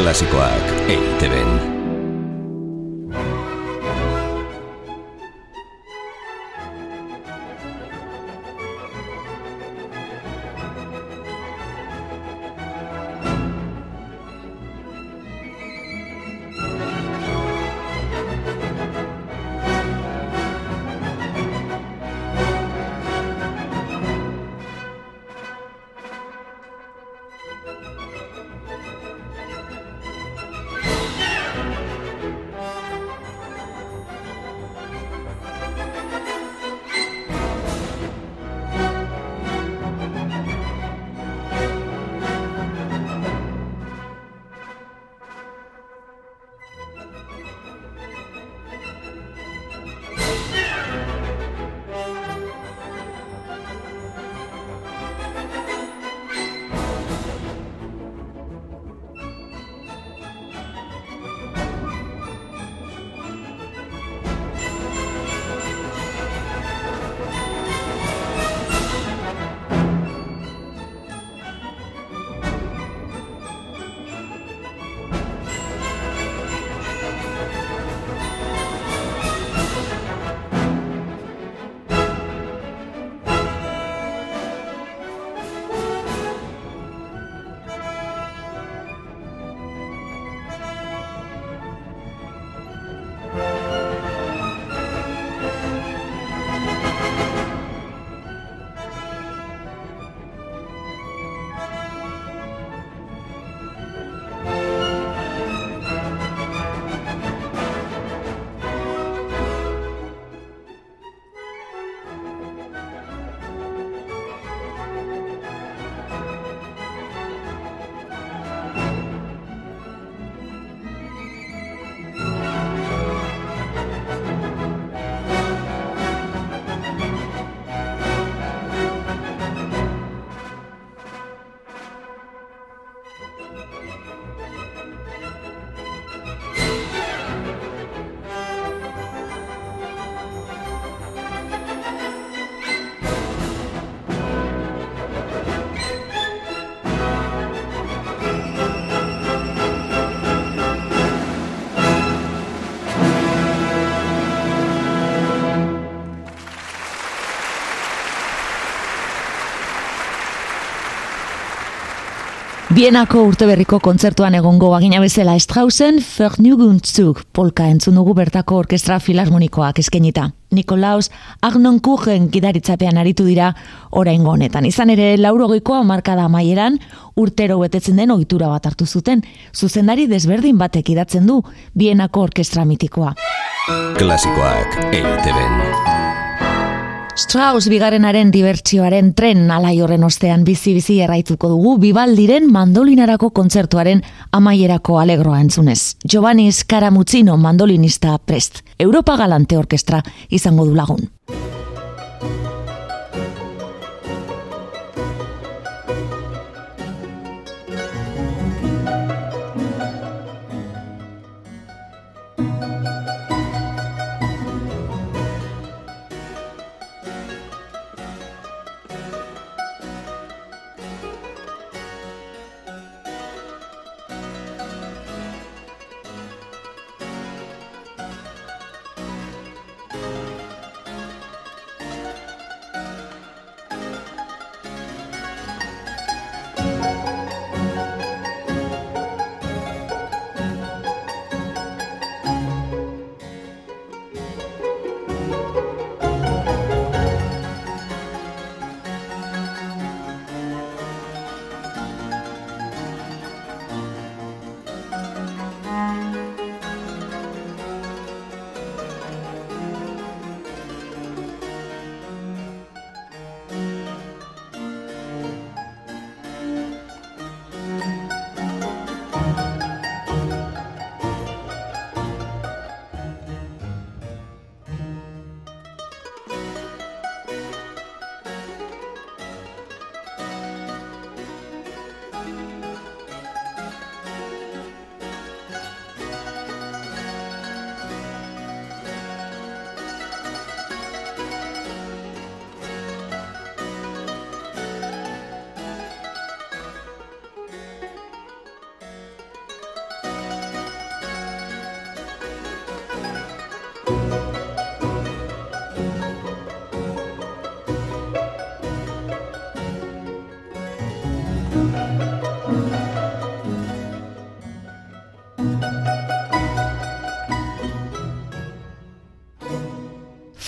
Klasikoak EITB-en. Bienako urteberriko kontzertuan egongo bagina bezala Straussen Vergnügungszug polka entzun dugu bertako orkestra filarmonikoak eskenita. Nikolaus Agnon Kuchen gidaritzapean aritu dira oraingo honetan. Izan ere laurogeikoa markada amaieran urtero betetzen den ohitura bat hartu zuten. Zuzendari desberdin batek idatzen du Bienako orkestra mitikoa. Klasikoak EITB-en. Strauss bigarenaren dibertsioaren tren alai horren ostean bizi-bizi erraituko dugu bibaldiren mandolinarako kontzertuaren amaierako alegroa entzunez. Giovanni Scaramuzzino mandolinista prest. Europa Galante Orkestra izango du lagun.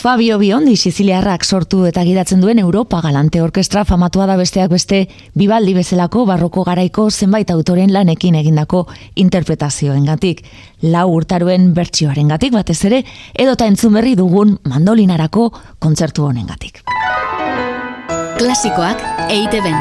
Fabio Biondi Siziliarrak sortu eta gidatzen duen Europa Galante Orkestra famatua da besteak beste bibaldi bezalako barroko garaiko zenbait autoren lanekin egindako interpretazioengatik, lau urtaruen bertsioaren gatik batez ere, edota entzun berri dugun mandolinarako kontzertu honengatik. Klasikoak eite ben.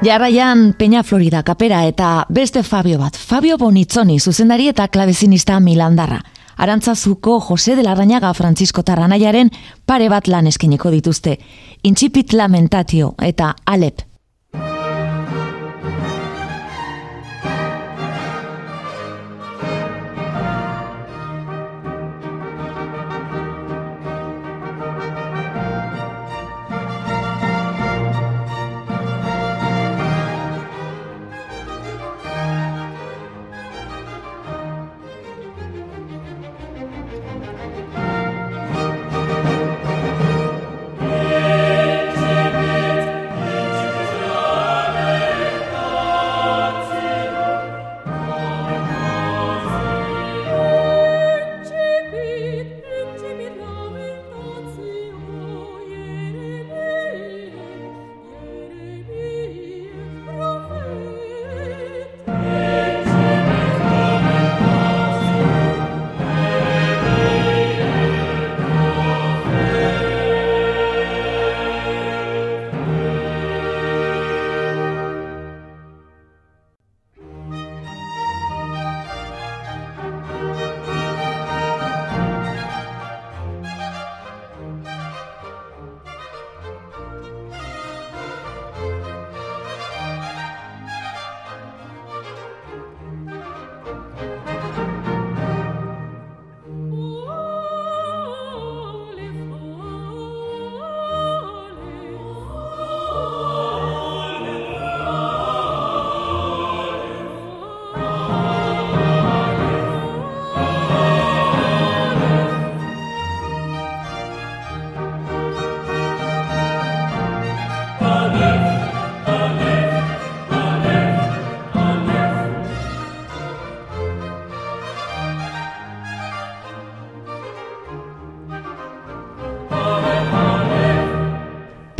Jarraian Peña Florida kapera eta beste Fabio bat, Fabio Bonitzoni zuzendari eta klabezinista Milandarra. Arantzazuko Jose de la Rañaga Francisco Tarranaiaren pare bat lan eskeneko dituzte. Intxipit lamentatio eta Alep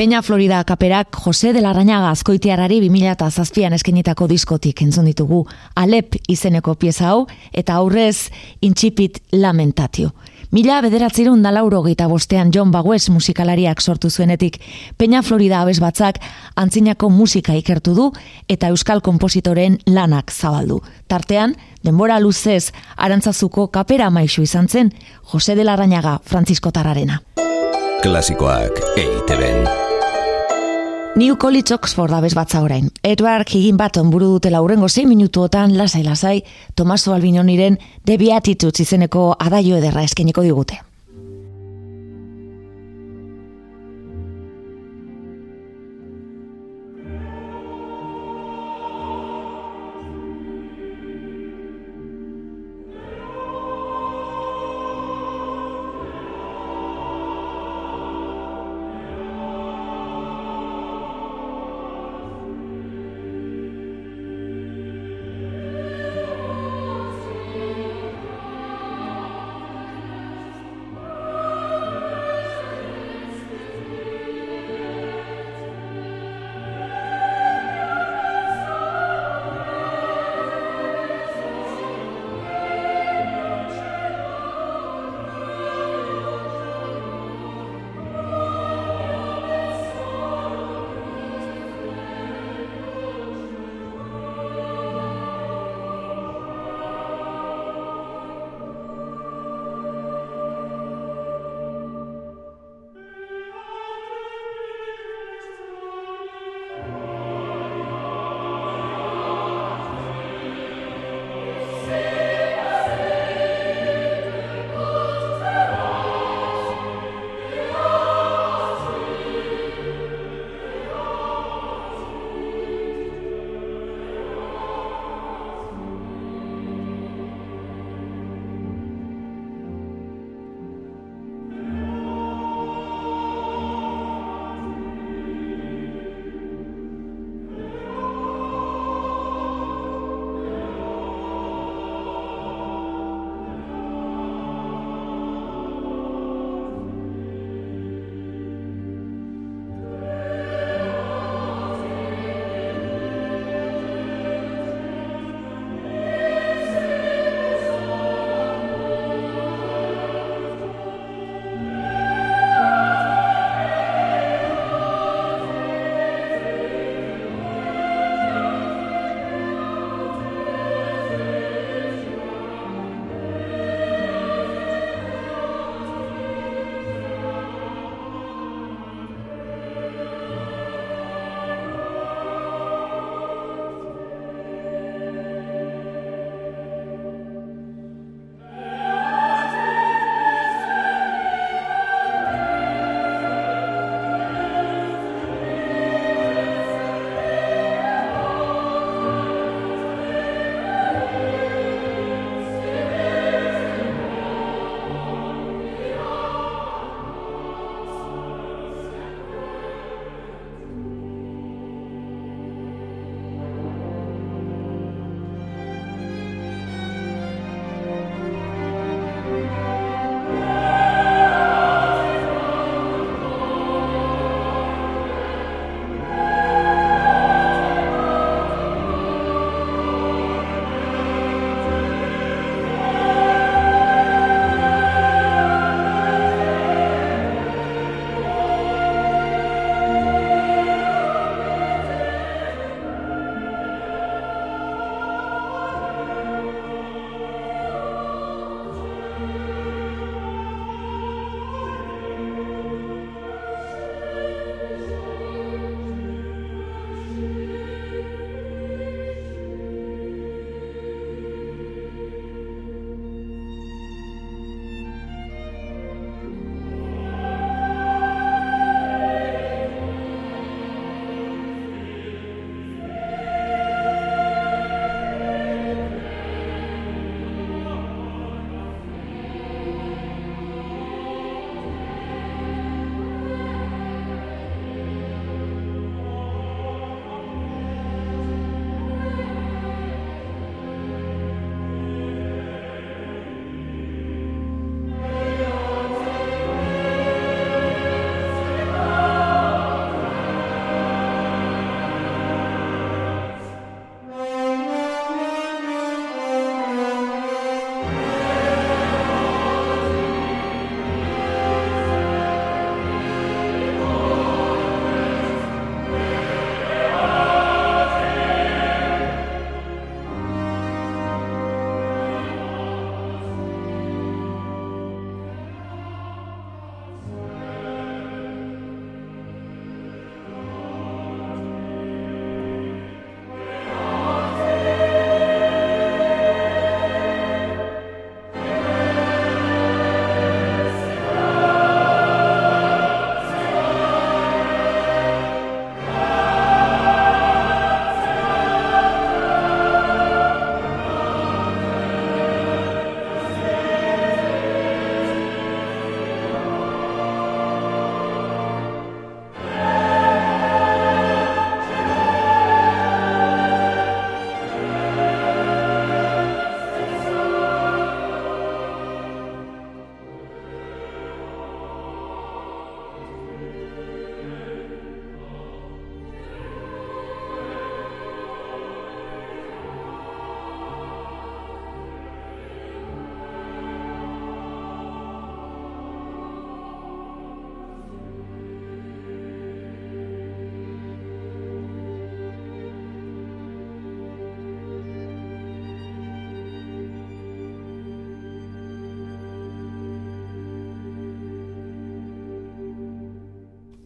Peña Florida kaperak Jose de la Rañaga azkoitiarari 2007an eskenitako diskotik entzun ditugu Alep izeneko pieza hau eta aurrez intxipit lamentatio. Mila bederatzerun da lauro gita bostean John Bagues musikalariak sortu zuenetik Peña Florida abez batzak antzinako musika ikertu du eta euskal kompositoren lanak zabaldu. Tartean, denbora luzez arantzazuko kapera maisu izan zen Jose de la Rañaga Francisco Tarrarena. Klasikoak EITB. New College Oxford abez batza orain. Edward Higin bat onburu dutela urrengo 6 minutuotan lasai-lasai Tomaso Albinoniren The Beatitudes izeneko adaio ederra eskeniko digute.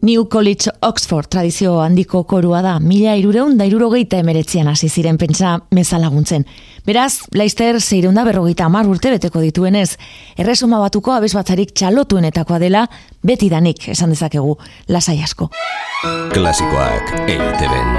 New College Oxford tradizio handiko korua da, mila irureun da irurogeita emeretzian hasi ziren pentsa mezalaguntzen. Beraz, Leicester zeireun da berrogeita amar urte beteko dituenez, erresuma batuko abesbatzarik txalotuenetakoa dela, beti danik esan dezakegu, lasai asko. Klasikoak eiteben.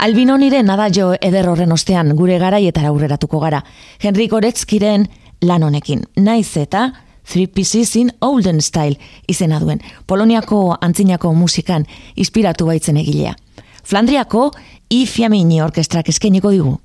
Albinoniren nada jo eder horren ostean gure garaietara aurreratuko gara. Henrik Oretzkiren lan honekin. Naiz eta Three Pieces in Olden Style izena duen. Poloniako antzinako musikan inspiratu baitzen egilea. Flandriako I Fiamini orkestrak eskeniko digu.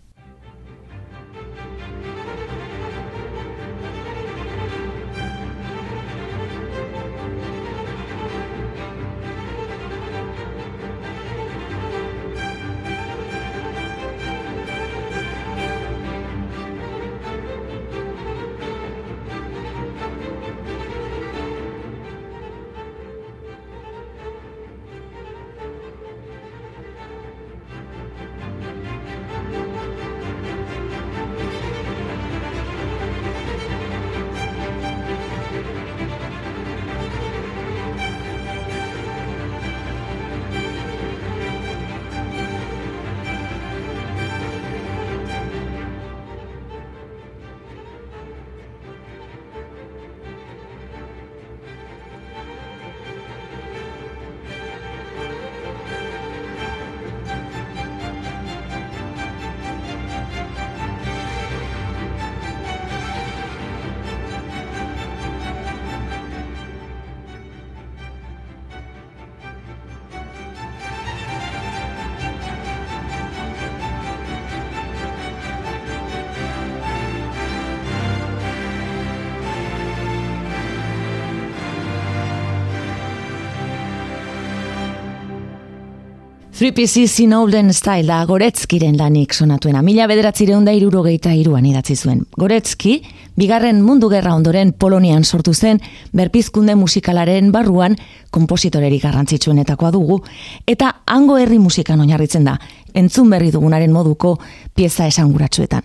Three Pieces in Olden Style da Goretzkiren lanik sonatuena. Mila bederatzireun da irurogeita iruan idatzi zuen. Goretzki, bigarren mundu gerra ondoren Polonian sortu zen, berpizkunde musikalaren barruan kompositorerik garrantzitsuenetakoa dugu, eta hango herri musikan oinarritzen da, entzun berri dugunaren moduko pieza esanguratsuetan.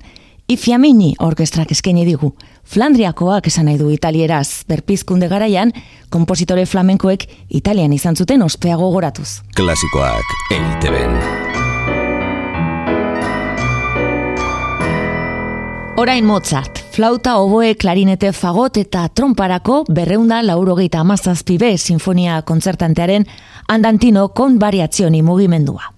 Ifiamini orkestrak eskaini digu. Flandriakoak esan nahi du italieraz, berpizkunde garaian, kompositore flamenkoek italian izan zuten ospeago goratuz. Klasikoak eiteben. Orain Mozart, flauta, oboe, klarinete, fagot eta tromparako berreunda laurogeita amazazpi be sinfonia kontzertantearen andantino kon variazioni mugimendua.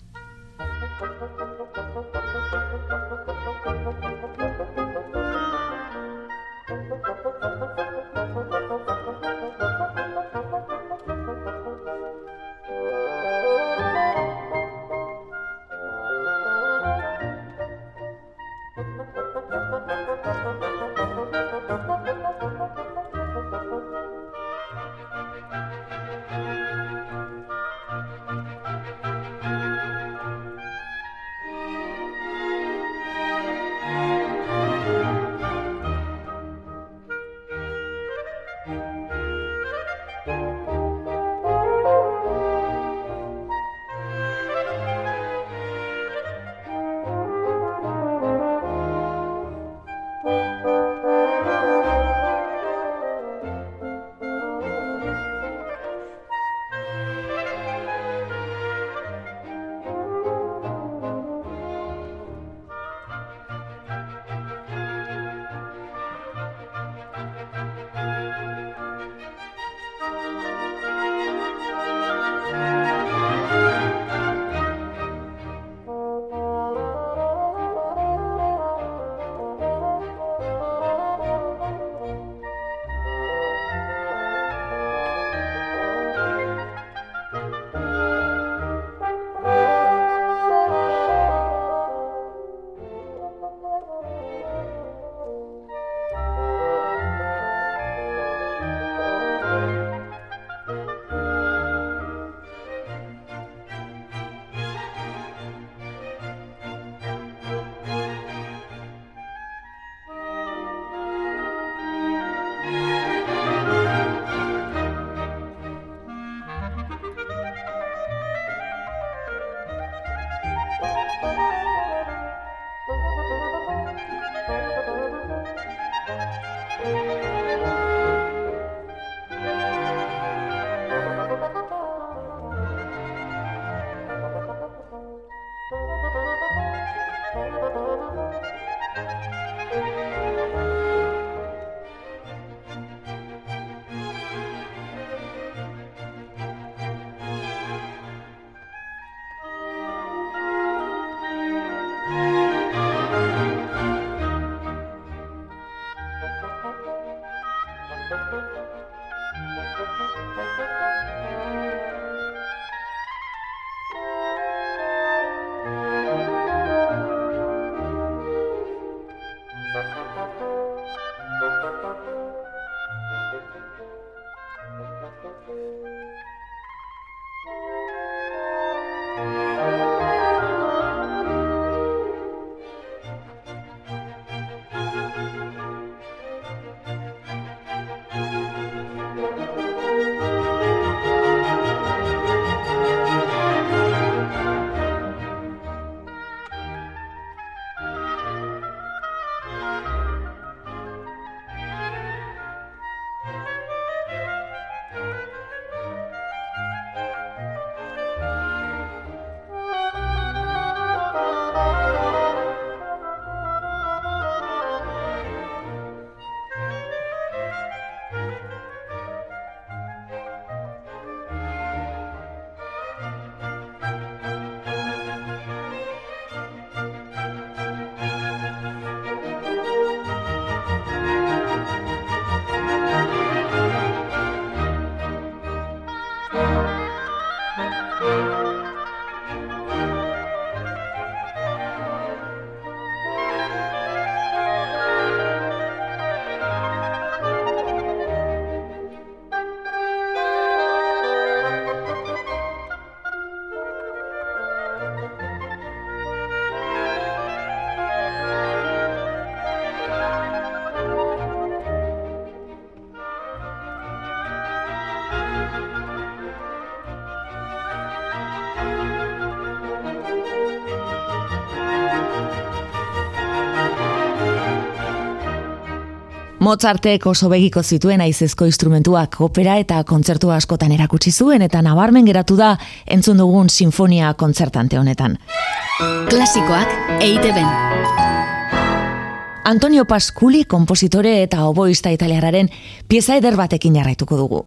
Mozartek oso begiko zituen aizezko instrumentuak opera eta kontzertu askotan erakutsi zuen eta nabarmen geratu da entzun dugun sinfonia kontzertante honetan. Klasikoak EITB. Antonio Pasculi, kompositore eta oboista italiararen pieza eder batekin jarraituko dugu.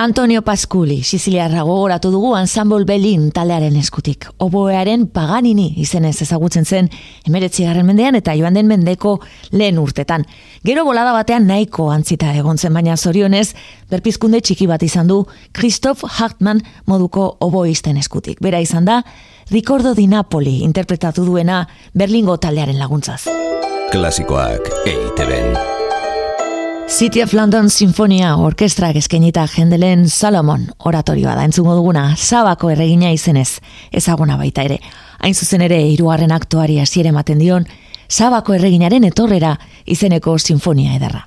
Antonio Pasculi, Siciliarra gogoratu dugu Ensemble Berlin talearen eskutik. Oboearen Paganini izenez ezagutzen zen emeretzigarren mendean eta joan den mendeko lehen urtetan. Gero bolada batean nahiko antzita egon zen baina zorionez, berpizkunde txiki bat izan du Christoph Hartmann moduko oboisten eskutik. Bera izan da, Ricordo di Napoli interpretatu duena Berlingo taldearen laguntzaz. Klasikoak EITB-en. City of London Sinfonia Orkestrak eskenita jendelen Salomon oratorioa da entzungo duguna sabako erregina izenez ezaguna baita ere. Hain zuzen ere hirugarren aktuari hasiere ematen dion sabako erreginaren etorrera izeneko sinfonia ederra.